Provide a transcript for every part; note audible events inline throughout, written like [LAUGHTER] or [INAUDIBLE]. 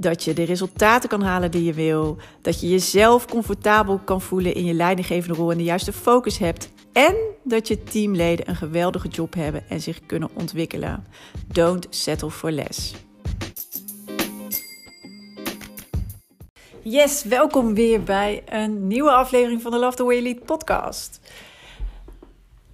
Dat je de resultaten kan halen die je wil. Dat je jezelf comfortabel kan voelen in je leidinggevende rol en de juiste focus hebt. En dat je teamleden een geweldige job hebben en zich kunnen ontwikkelen. Don't settle for less. Yes, welkom weer bij een nieuwe aflevering van de Love the Way Lead podcast.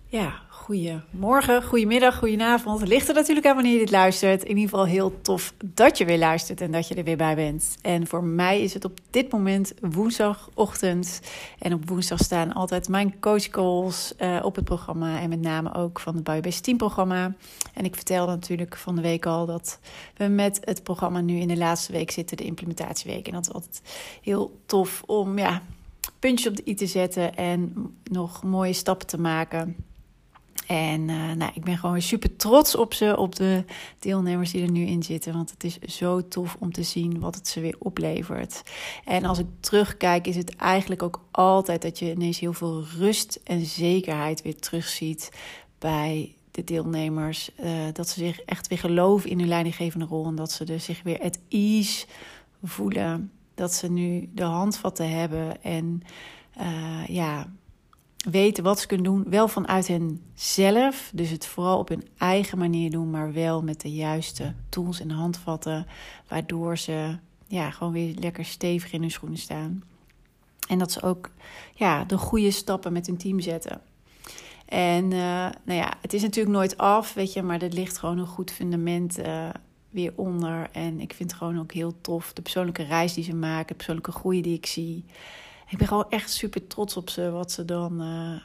Ja, goedemorgen, goedemiddag, goedenavond. Het ligt er natuurlijk aan wanneer je dit luistert. In ieder geval heel tof dat je weer luistert en dat je er weer bij bent. En voor mij is het op dit moment woensdagochtend. En op woensdag staan altijd mijn coachcalls uh, op het programma. En met name ook van het Biobase Team programma. En ik vertelde natuurlijk van de week al dat we met het programma nu in de laatste week zitten, de implementatieweek. En dat is altijd heel tof om ja, puntjes op de i te zetten en nog mooie stappen te maken. En uh, nou, ik ben gewoon super trots op ze, op de deelnemers die er nu in zitten. Want het is zo tof om te zien wat het ze weer oplevert. En als ik terugkijk, is het eigenlijk ook altijd dat je ineens heel veel rust en zekerheid weer terugziet bij de deelnemers. Uh, dat ze zich echt weer geloven in hun leidinggevende rol. En dat ze dus zich weer at ease voelen. Dat ze nu de handvatten hebben en uh, ja weten wat ze kunnen doen. Wel vanuit henzelf. Dus het vooral op hun eigen manier doen. Maar wel met de juiste tools en handvatten. Waardoor ze ja, gewoon weer lekker stevig in hun schoenen staan. En dat ze ook ja, de goede stappen met hun team zetten. En uh, nou ja, het is natuurlijk nooit af, weet je, maar er ligt gewoon een goed fundament uh, weer onder. En ik vind het gewoon ook heel tof, de persoonlijke reis die ze maken, de persoonlijke groei die ik zie ik ben gewoon echt super trots op ze, wat ze dan uh,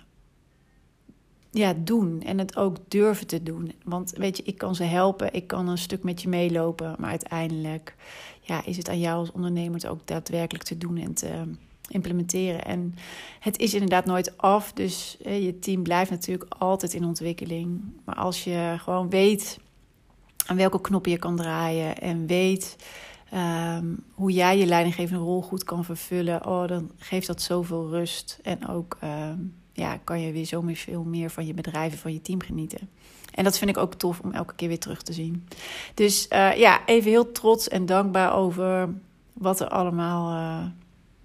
ja, doen. En het ook durven te doen. Want weet je, ik kan ze helpen, ik kan een stuk met je meelopen. Maar uiteindelijk ja, is het aan jou als ondernemer het ook daadwerkelijk te doen en te implementeren. En het is inderdaad nooit af. Dus je team blijft natuurlijk altijd in ontwikkeling. Maar als je gewoon weet aan welke knoppen je kan draaien en weet Um, hoe jij je leidinggevende rol goed kan vervullen, oh, dan geeft dat zoveel rust. En ook um, ja, kan je weer zo veel meer van je bedrijf en van je team genieten. En dat vind ik ook tof om elke keer weer terug te zien. Dus uh, ja, even heel trots en dankbaar over wat er allemaal uh,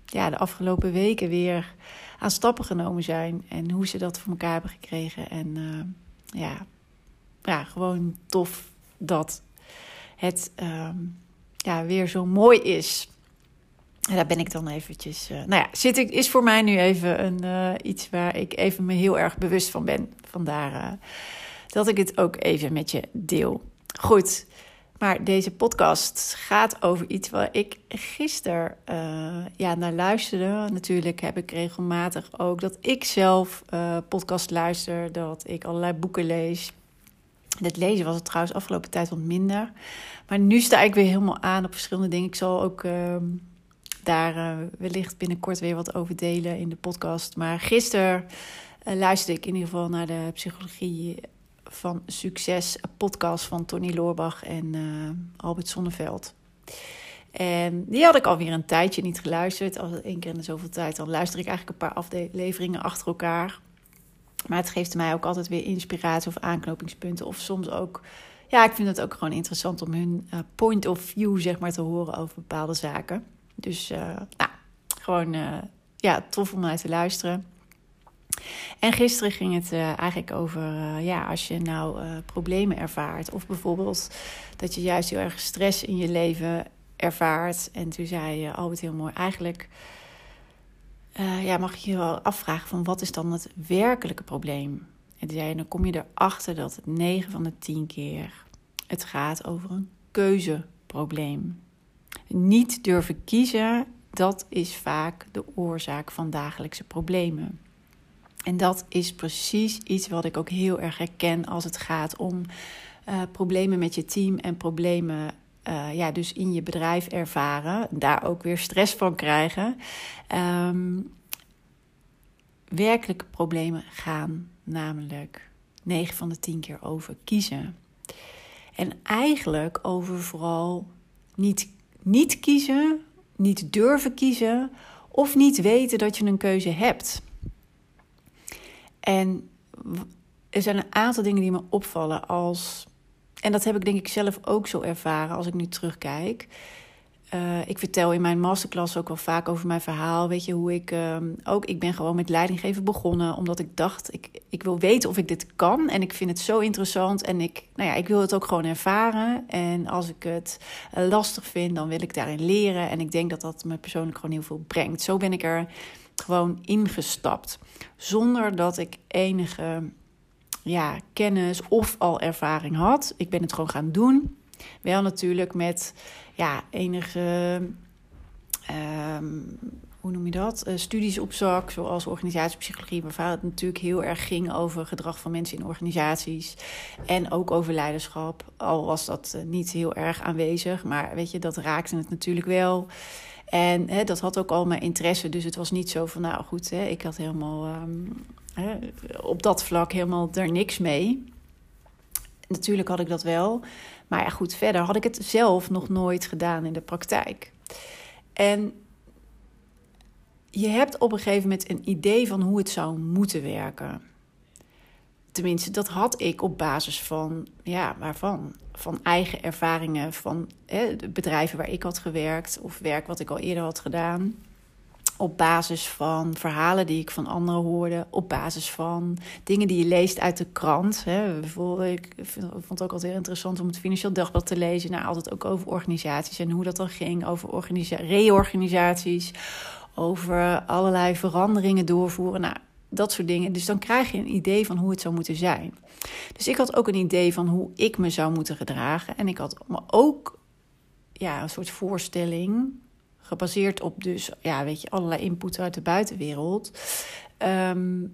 ja, de afgelopen weken weer aan stappen genomen zijn. En hoe ze dat voor elkaar hebben gekregen. En uh, ja, ja, gewoon tof dat het. Um, ja, weer zo mooi is. En daar ben ik dan eventjes. Uh, nou ja, zit ik, is voor mij nu even een, uh, iets waar ik even me heel erg bewust van ben. Vandaar uh, dat ik het ook even met je deel. Goed, maar deze podcast gaat over iets waar ik gisteren ja, naar luisterde. Natuurlijk heb ik regelmatig ook dat ik zelf podcast luister, dat ik allerlei boeken lees. Het lezen was het trouwens afgelopen tijd wat minder. Maar nu sta ik weer helemaal aan op verschillende dingen. Ik zal ook uh, daar uh, wellicht binnenkort weer wat over delen in de podcast. Maar gisteren uh, luisterde ik in ieder geval naar de Psychologie van Succes podcast van Tony Loorbach en eh, Albert Sonneveld. En die had ik alweer een tijdje niet geluisterd. Als één keer in de zoveel tijd, dan luister ik eigenlijk een paar afleveringen achter elkaar. Maar het geeft mij ook altijd weer inspiratie of aanknopingspunten. Of soms ook, ja, ik vind het ook gewoon interessant om hun uh, point of view, zeg maar, te horen over bepaalde zaken. Dus, uh, nou, gewoon, uh, ja, tof om naar te luisteren. En gisteren ging het eigenlijk over, ja, als je nou problemen ervaart. Of bijvoorbeeld dat je juist heel erg stress in je leven ervaart. En toen zei je, Albert heel mooi, eigenlijk uh, ja, mag je je wel afvragen van wat is dan het werkelijke probleem? En dan kom je erachter dat het 9 van de 10 keer het gaat over een keuzeprobleem. Niet durven kiezen, dat is vaak de oorzaak van dagelijkse problemen. En dat is precies iets wat ik ook heel erg herken als het gaat om uh, problemen met je team en problemen uh, ja, dus in je bedrijf ervaren, daar ook weer stress van krijgen. Um, werkelijke problemen gaan namelijk 9 van de 10 keer over kiezen. En eigenlijk over vooral niet, niet kiezen, niet durven kiezen of niet weten dat je een keuze hebt. En er zijn een aantal dingen die me opvallen als. En dat heb ik denk ik zelf ook zo ervaren als ik nu terugkijk. Uh, ik vertel in mijn masterclass ook wel vaak over mijn verhaal. Weet je hoe ik uh, ook. Ik ben gewoon met leidinggeven begonnen. Omdat ik dacht, ik, ik wil weten of ik dit kan. En ik vind het zo interessant. En ik, nou ja, ik wil het ook gewoon ervaren. En als ik het lastig vind, dan wil ik daarin leren. En ik denk dat dat me persoonlijk gewoon heel veel brengt. Zo ben ik er gewoon ingestapt. Zonder dat ik enige ja, kennis of al ervaring had. Ik ben het gewoon gaan doen. Wel natuurlijk met ja, enige. Ehm, hoe noem je dat? Uh, studies op zak, zoals organisatiepsychologie, waar het natuurlijk heel erg ging over gedrag van mensen in organisaties. En ook over leiderschap. Al was dat uh, niet heel erg aanwezig, maar weet je, dat raakte het natuurlijk wel. En hè, dat had ook al mijn interesse. Dus het was niet zo van, nou goed, hè, ik had helemaal um, op dat vlak helemaal er niks mee. Natuurlijk had ik dat wel. Maar ja, goed, verder had ik het zelf nog nooit gedaan in de praktijk. En je hebt op een gegeven moment een idee van hoe het zou moeten werken. Tenminste, dat had ik op basis van, ja, waarvan? Van eigen ervaringen, van hè, de bedrijven waar ik had gewerkt of werk wat ik al eerder had gedaan op basis van verhalen die ik van anderen hoorde, op basis van dingen die je leest uit de krant. Hè. Bijvoorbeeld, ik vond het ook altijd heel interessant om het Financieel Dagblad te lezen. Nou, altijd ook over organisaties en hoe dat dan ging, over reorganisaties, over allerlei veranderingen doorvoeren. Nou, dat soort dingen. Dus dan krijg je een idee van hoe het zou moeten zijn. Dus ik had ook een idee van hoe ik me zou moeten gedragen. En ik had me ook ja, een soort voorstelling gebaseerd op dus, ja, weet je, allerlei input uit de buitenwereld. Ehm,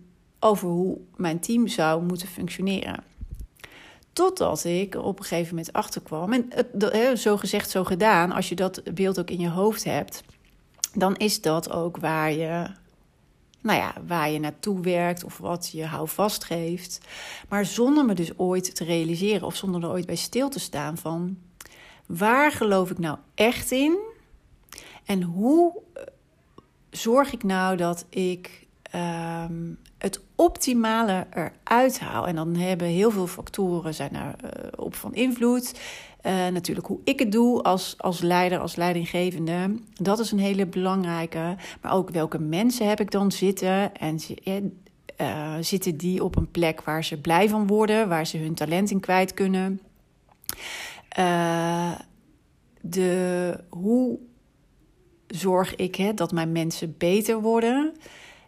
over hoe mijn team zou moeten functioneren. Totdat ik op een gegeven moment achterkwam. En het, zo gezegd, zo gedaan. Als je dat beeld ook in je hoofd hebt, dan is dat ook waar je, nou ja, waar je naartoe werkt of wat je houvast geeft. Maar zonder me dus ooit te realiseren of zonder er ooit bij stil te staan van waar geloof ik nou echt in? En hoe eh, zorg ik nou dat ik ehm, het optimale eruit haal? En dan hebben heel veel factoren zijn daar uh, op van invloed. Uh, natuurlijk hoe ik het doe als, als leider, als leidinggevende. Dat is een hele belangrijke. Maar ook welke mensen heb ik dan zitten? En zitten die op een plek waar ze blij van worden, waar ze hun talent in kwijt kunnen? de, hoe zorg ik hè, dat mijn mensen beter worden.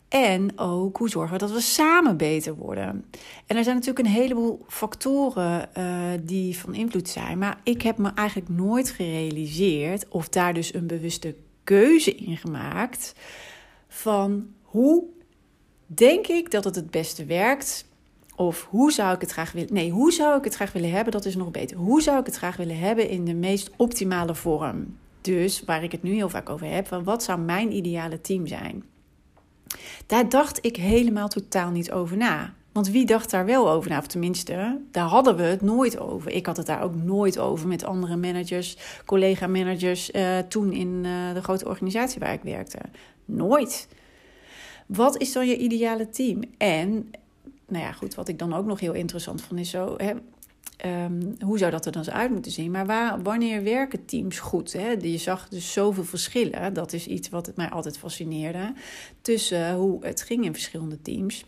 En ook hoe zorgen we dat we samen beter worden. En er zijn natuurlijk een heleboel factoren uh, die van invloed zijn. Maar ik heb me eigenlijk nooit gerealiseerd of daar dus een bewuste keuze in gemaakt. Van hoe denk ik dat het het beste werkt? Of hoe zou ik het graag willen. Nee, hoe zou ik het graag willen hebben? Dat is nog beter. Hoe zou ik het graag willen hebben in de meest optimale vorm? Dus waar ik het nu heel vaak over heb, van wat zou mijn ideale team zijn? Daar dacht ik helemaal totaal niet over na. Want wie dacht daar wel over na? Of tenminste, daar hadden we het nooit over. Ik had het daar ook nooit over met andere managers, collega-managers uh, toen in uh, de grote organisatie waar ik werkte. Nooit. Wat is dan je ideale team? En, nou ja, goed, wat ik dan ook nog heel interessant vond is zo. Hè, Ehm, hoe zou dat er dan uit moeten zien? Maar waar, wanneer werken teams goed? Hè? Je zag dus zoveel verschillen. Dat is iets wat het mij altijd fascineerde. Tussen hoe het ging in verschillende teams.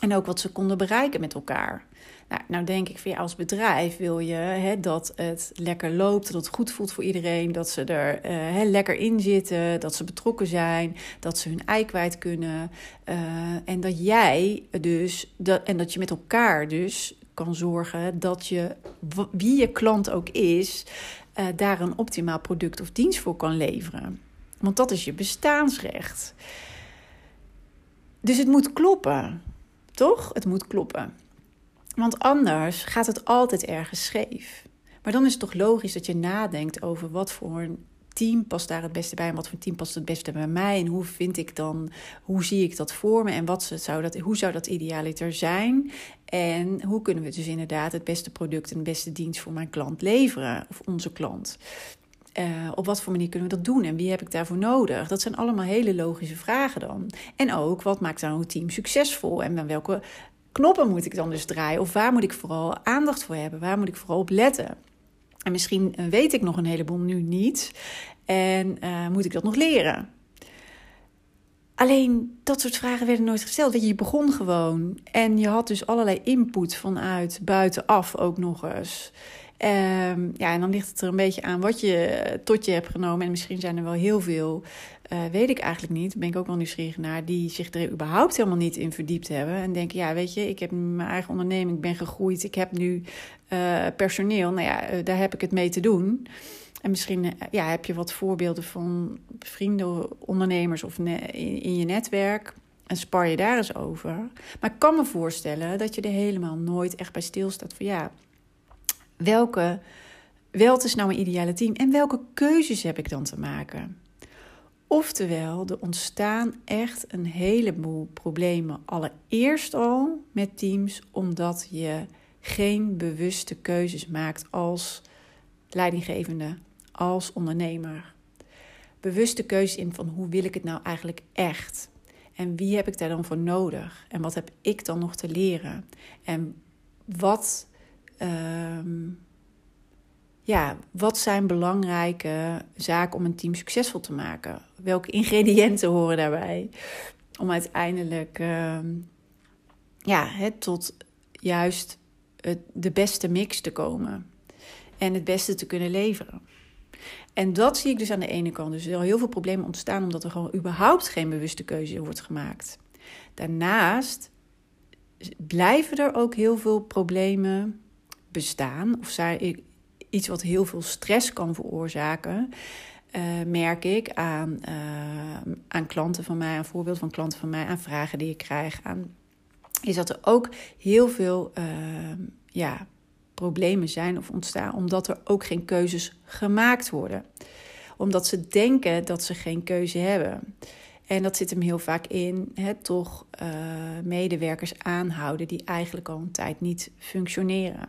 En ook wat ze konden bereiken met elkaar. Nou, nou denk ik, voor als bedrijf wil je hè, dat het lekker loopt, dat het goed voelt voor iedereen, dat ze er uh, hè, lekker in zitten, dat ze betrokken zijn, dat ze hun ei kwijt kunnen. Uh, en dat jij dus, dat, en dat je met elkaar dus kan zorgen dat je, wie je klant ook is, uh, daar een optimaal product of dienst voor kan leveren. Want dat is je bestaansrecht. Dus het moet kloppen, toch? Het moet kloppen. Want anders gaat het altijd ergens scheef. Maar dan is het toch logisch dat je nadenkt over wat voor team past daar het beste bij en wat voor team past het beste bij mij en hoe vind ik dan, hoe zie ik dat voor me en wat zou dat, hoe zou dat idealiter zijn en hoe kunnen we dus inderdaad het beste product en de beste dienst voor mijn klant leveren of onze klant. Uh, op wat voor manier kunnen we dat doen en wie heb ik daarvoor nodig? Dat zijn allemaal hele logische vragen dan. En ook, wat maakt dan een team succesvol en welke knoppen moet ik dan dus draaien? Of waar moet ik vooral aandacht voor hebben? Waar moet ik vooral op letten? En misschien eh, weet ik nog een heleboel nu niet. En uh, moet ik dat nog leren? Alleen dat soort vragen werden nooit gesteld. Je, begon gewoon. En je had dus allerlei input vanuit buitenaf ook nog eens. Um, ja, en dan ligt het er een beetje aan wat je tot je hebt genomen. En misschien zijn er wel heel veel, weet ik eigenlijk niet. Ben ik ook wel nieuwsgierig naar, die zich er überhaupt helemaal niet in verdiept hebben. En denken, ja, weet je, ik heb mijn eigen onderneming, ik ben gegroeid, ik heb nu uh, personeel. Nou ja, uh, daar heb ik het mee te doen. En misschien ja, heb je wat voorbeelden van vrienden, ondernemers of in, in je netwerk. En spar je daar eens over. Maar ik kan me voorstellen dat je er helemaal nooit echt bij stilstaat van ja welke, wel is nou mijn ideale team en welke keuzes heb ik dan te maken? Oftewel, er ontstaan echt een heleboel problemen. Allereerst al met teams, omdat je geen bewuste keuzes maakt als leidinggevende, als ondernemer. Bewuste keuzes in van hoe wil ik het nou eigenlijk echt? En wie heb ik daar dan voor nodig? En wat heb ik dan nog te leren? En wat Ehm, ja, wat zijn belangrijke zaken om een team succesvol te maken? Welke [LAUGHS] ingrediënten horen daarbij? Om uiteindelijk uh, ja, het tot juist de beste mix te komen. En het beste te kunnen leveren. En dat zie ik dus aan de ene kant. Dus er heel veel problemen ontstaan omdat er gewoon überhaupt geen bewuste keuze wordt gemaakt. Daarnaast blijven er ook heel veel problemen bestaan, of zij, iets wat heel veel stress kan veroorzaken, uh, merk ik aan, uh, aan klanten van mij, aan voorbeelden van klanten van mij, aan vragen die ik krijg, aan, is dat er ook heel veel uh, ja, problemen zijn of ontstaan, omdat er ook geen keuzes gemaakt worden. Omdat ze denken dat ze geen keuze hebben. En dat zit hem heel vaak in, hè, toch medewerkers aanhouden die eigenlijk al een tijd niet functioneren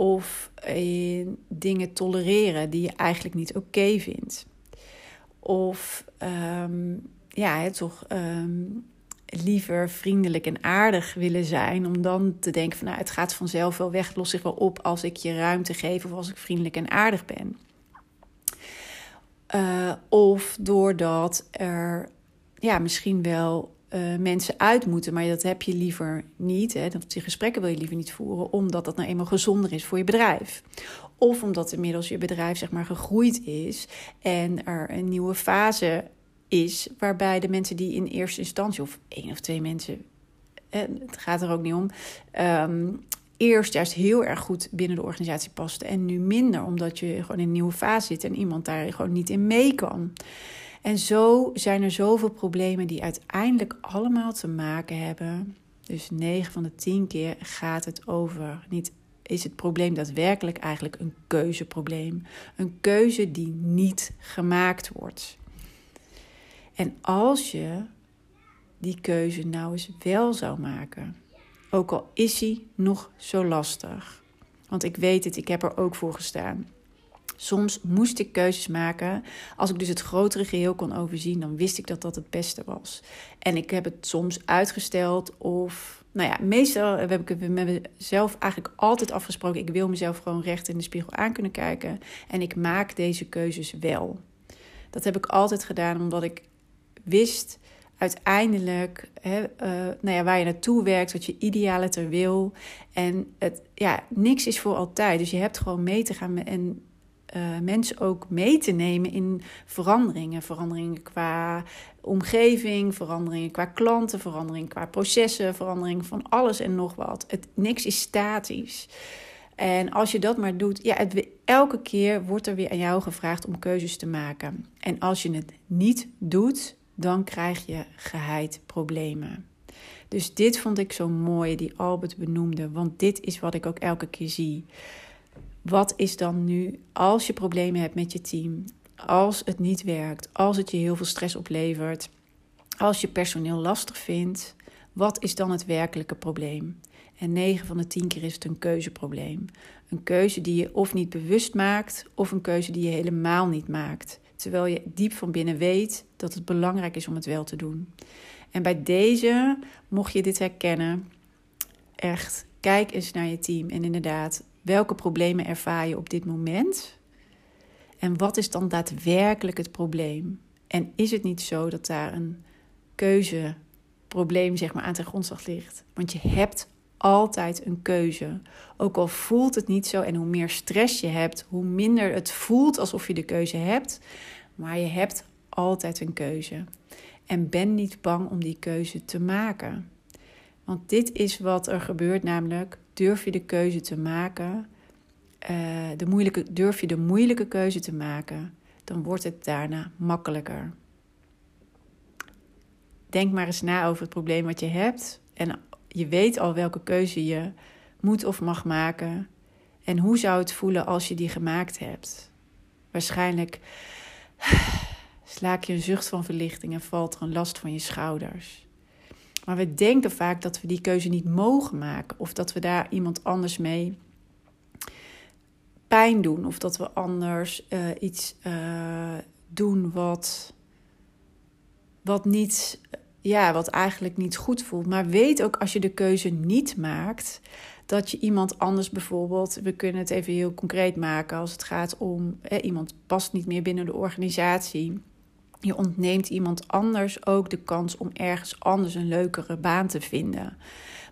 of in dingen tolereren die je eigenlijk niet oké vindt. Of um, ja, toch um, liever vriendelijk en aardig willen zijn. Om dan te denken van nou, het gaat vanzelf wel weg, los zich wel op als ik je ruimte geef of als ik vriendelijk en aardig ben. Uh, of doordat er ja, misschien wel uh, mensen uit moeten. Maar dat heb je liever niet. Hè? Dat, die gesprekken wil je liever niet voeren, omdat dat nou eenmaal gezonder is voor je bedrijf. Of omdat inmiddels je bedrijf zeg maar gegroeid is en er een nieuwe fase is waarbij de mensen die in eerste instantie, of één of twee mensen, het gaat er ook niet om, um, eerst juist heel erg goed binnen de organisatie pasten en nu minder, omdat je gewoon in een nieuwe fase zit en iemand daar gewoon niet in mee kan. En zo zijn er zoveel problemen die uiteindelijk allemaal te maken hebben. Dus 9 van de 10 keer gaat het over. Niet is het probleem daadwerkelijk eigenlijk een keuzeprobleem. Een keuze die niet gemaakt wordt. En als je die keuze nou eens wel zou maken, ook al is die nog zo lastig. Want ik weet het, ik heb er ook voor gestaan. Soms moest ik keuzes maken. Als ik dus het grotere geheel kon overzien, dan wist ik dat dat het beste was. En ik heb het soms uitgesteld of, nou ja, meestal heb ik het met mezelf eigenlijk altijd afgesproken. Ik wil mezelf gewoon recht in de spiegel aan kunnen kijken. En ik maak deze keuzes wel. Dat heb ik altijd gedaan omdat ik wist uiteindelijk hè, uh, nou ja, waar je naartoe werkt, wat je idealiter wil. En het, ja, niks is voor altijd. Dus je hebt gewoon mee te gaan en uh, mensen ook mee te nemen in veranderingen. Veranderingen qua omgeving, veranderingen qua klanten, veranderingen qua processen, veranderingen van alles en nog wat. Het, niks is statisch. En als je dat maar doet, ja, elke keer wordt er weer aan jou gevraagd om keuzes te maken. En als je het niet doet, dan krijg je geheid problemen. Dus dit vond ik zo mooi, die Albert benoemde, want dit is wat ik ook elke keer zie wat is dan nu, als je problemen hebt met je team, als het niet werkt, als het je heel veel stress oplevert, als je personeel lastig vindt, wat is dan het werkelijke probleem? En 9 van de 10 keer is het een keuzeprobleem. Een keuze die je of niet bewust maakt, of een keuze die je helemaal niet maakt. Terwijl je diep van binnen weet dat het belangrijk is om het wel te doen. En bij deze, mocht je dit herkennen, echt kijk eens naar je team. En inderdaad, welke problemen ervaar je op dit moment? En wat is dan daadwerkelijk het probleem? En is het niet zo dat daar een keuzeprobleem zeg maar, aan ten grondslag ligt? Want je hebt altijd een keuze. Ook al voelt het niet zo en hoe meer stress je hebt, hoe minder het voelt alsof je de keuze hebt. Maar je hebt altijd een keuze. En ben niet bang om die keuze te maken. Want dit is wat er gebeurt, namelijk durf je de keuze te maken, uh, de moeilijke, durf je de moeilijke keuze te maken, dan wordt het daarna makkelijker. Denk maar eens na over het probleem wat je hebt en je weet al welke keuze je moet of mag maken. En hoe zou het voelen als je die gemaakt hebt? Waarschijnlijk [SIGHS] slaak je een zucht van verlichting en valt er een last van je schouders. Maar we denken vaak dat we die keuze niet mogen maken of dat we daar iemand anders mee pijn doen of dat we anders uh, iets uh, doen wat, wat niet ja, wat eigenlijk niet goed voelt. Maar weet ook als je de keuze niet maakt, dat je iemand anders bijvoorbeeld, we kunnen het even heel concreet maken als het gaat om iemand past niet meer binnen de organisatie. Je ontneemt iemand anders ook de kans om ergens anders een leukere baan te vinden.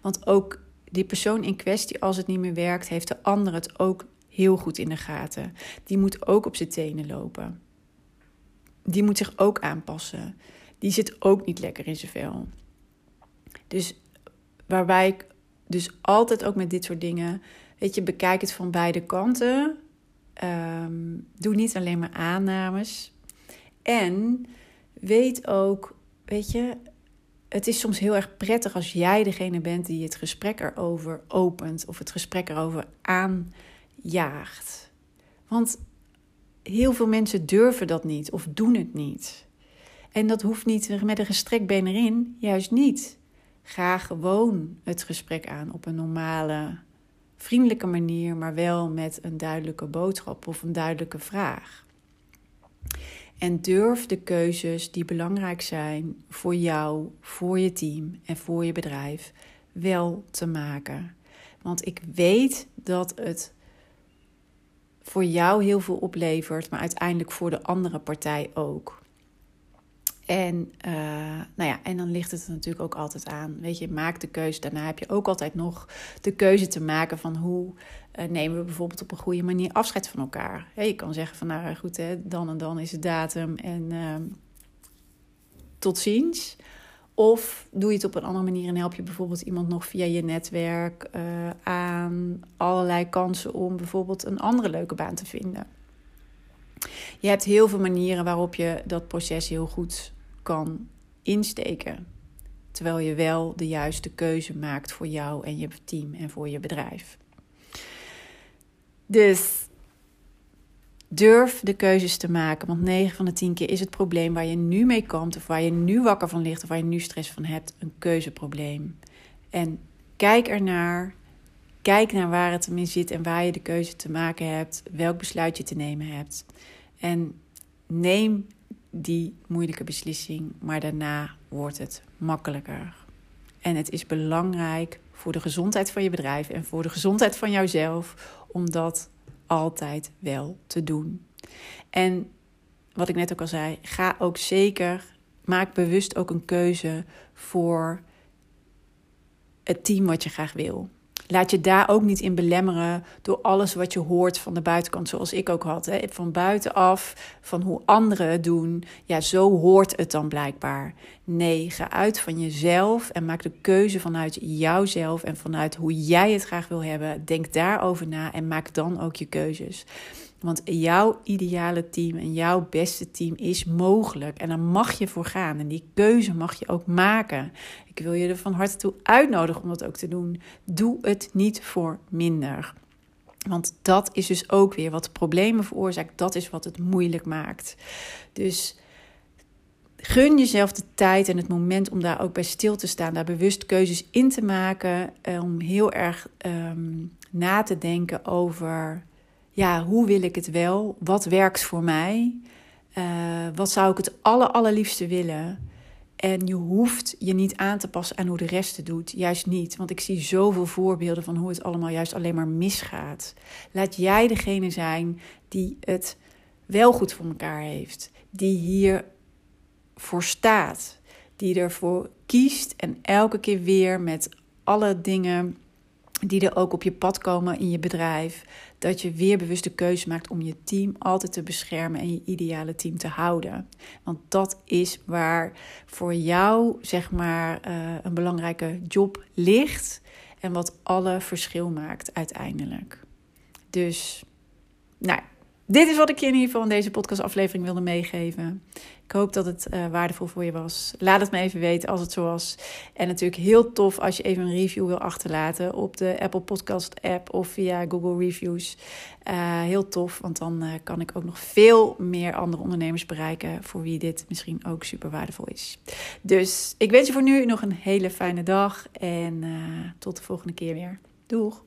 Want ook die persoon in kwestie, als het niet meer werkt, heeft de ander het ook heel goed in de gaten. Die moet ook op zijn tenen lopen. Die moet zich ook aanpassen die zit ook niet lekker in zijn vel. Dus waarbij ik dus altijd ook met dit soort dingen, weet je, bekijk het van beide kanten. Ehm, doe niet alleen maar aannames. En weet ook, weet je, het is soms heel erg prettig als jij degene bent die het gesprek erover opent of het gesprek erover aanjaagt. Want heel veel mensen durven dat niet of doen het niet. En dat hoeft niet met een gestrekt been erin, juist niet. Ga gewoon het gesprek aan op een normale, vriendelijke manier, maar wel met een duidelijke boodschap of een duidelijke vraag. En durf de keuzes die belangrijk zijn voor jou, voor je team en voor je bedrijf wel te maken. Want ik weet dat het voor jou heel veel oplevert, maar uiteindelijk voor de andere partij ook. En, uh, nou ja, en dan ligt het er natuurlijk ook altijd aan. Weet je, maak de keuze. Daarna heb je ook altijd nog de keuze te maken van hoe uh, nemen we bijvoorbeeld op een goede manier afscheid van elkaar. je kan zeggen van nou goed, hè, dan en dan is het datum en uh, tot ziens. Of doe je het op een andere manier en help je bijvoorbeeld iemand nog via je netwerk eh, aan allerlei kansen om bijvoorbeeld een andere leuke baan te vinden. Je hebt heel veel manieren waarop je dat proces heel goed kan insteken. Terwijl je wel de juiste keuze maakt voor jou en je team en voor je bedrijf. Dus durf de keuzes te maken. Want 9 van de 10 keer is het probleem waar je nu mee komt, of waar je nu wakker van ligt, of waar je nu stress van hebt, een keuzeprobleem. En kijk ernaar. Kijk naar waar het in zit en waar je de keuze te maken hebt, welk besluit je te nemen hebt. En neem die moeilijke beslissing, maar daarna wordt het makkelijker. En het is belangrijk voor de gezondheid van je bedrijf en voor de gezondheid van jouzelf om dat altijd wel te doen. En wat ik net ook al zei, ga ook zeker, maak bewust ook een keuze voor het team wat je graag wil. Laat je daar ook niet in belemmeren door alles wat je hoort van de buitenkant, zoals ik ook had. Hè? Van buitenaf, van hoe anderen het doen. Ja, zo hoort het dan blijkbaar. Nee, ga uit van jezelf en maak de keuze vanuit jouzelf en vanuit hoe jij het graag wil hebben. Denk daarover na en maak dan ook je keuzes. Want jouw ideale team en jouw beste team is mogelijk. En daar mag je voor gaan. En die keuze mag je ook maken. Ik wil je er van harte toe uitnodigen om dat ook te doen. Doe het niet voor minder. Want dat is dus ook weer wat problemen veroorzaakt. Dat is wat het moeilijk maakt. Dus gun jezelf de tijd en het moment om daar ook bij stil te staan. Daar bewust keuzes in te maken. Eh, om heel erg ehm, na te denken over... Ja, hoe wil ik het wel? Wat werkt voor mij? Uh, wat zou ik het aller, allerliefste willen? En je hoeft je niet aan te passen aan hoe de rest het doet. Juist niet. Want ik zie zoveel voorbeelden van hoe het allemaal juist alleen maar misgaat. Laat jij degene zijn die het wel goed voor elkaar heeft. Die hier voor staat. Die ervoor kiest en elke keer weer met alle dingen die er ook op je pad komen in je bedrijf, dat je weer bewust de keuze maakt om je team altijd te beschermen en je ideale team te houden. Want dat is waar voor jou, zeg maar, uh, een belangrijke job ligt en wat alle verschil maakt uiteindelijk. Dus, nou, dit is wat ik je in ieder geval in deze podcastaflevering wilde meegeven. Ik hoop dat het uh, waardevol voor je was. Laat het me even weten als het zo was. En natuurlijk heel tof als je even een review wil achterlaten op de Apple Podcast app of via Google Reviews. Uh, heel tof, want dan uh, kan ik ook nog veel meer andere ondernemers bereiken voor wie dit misschien ook super waardevol is. Dus ik wens je voor nu nog een hele fijne dag en tot de volgende keer weer. Doeg!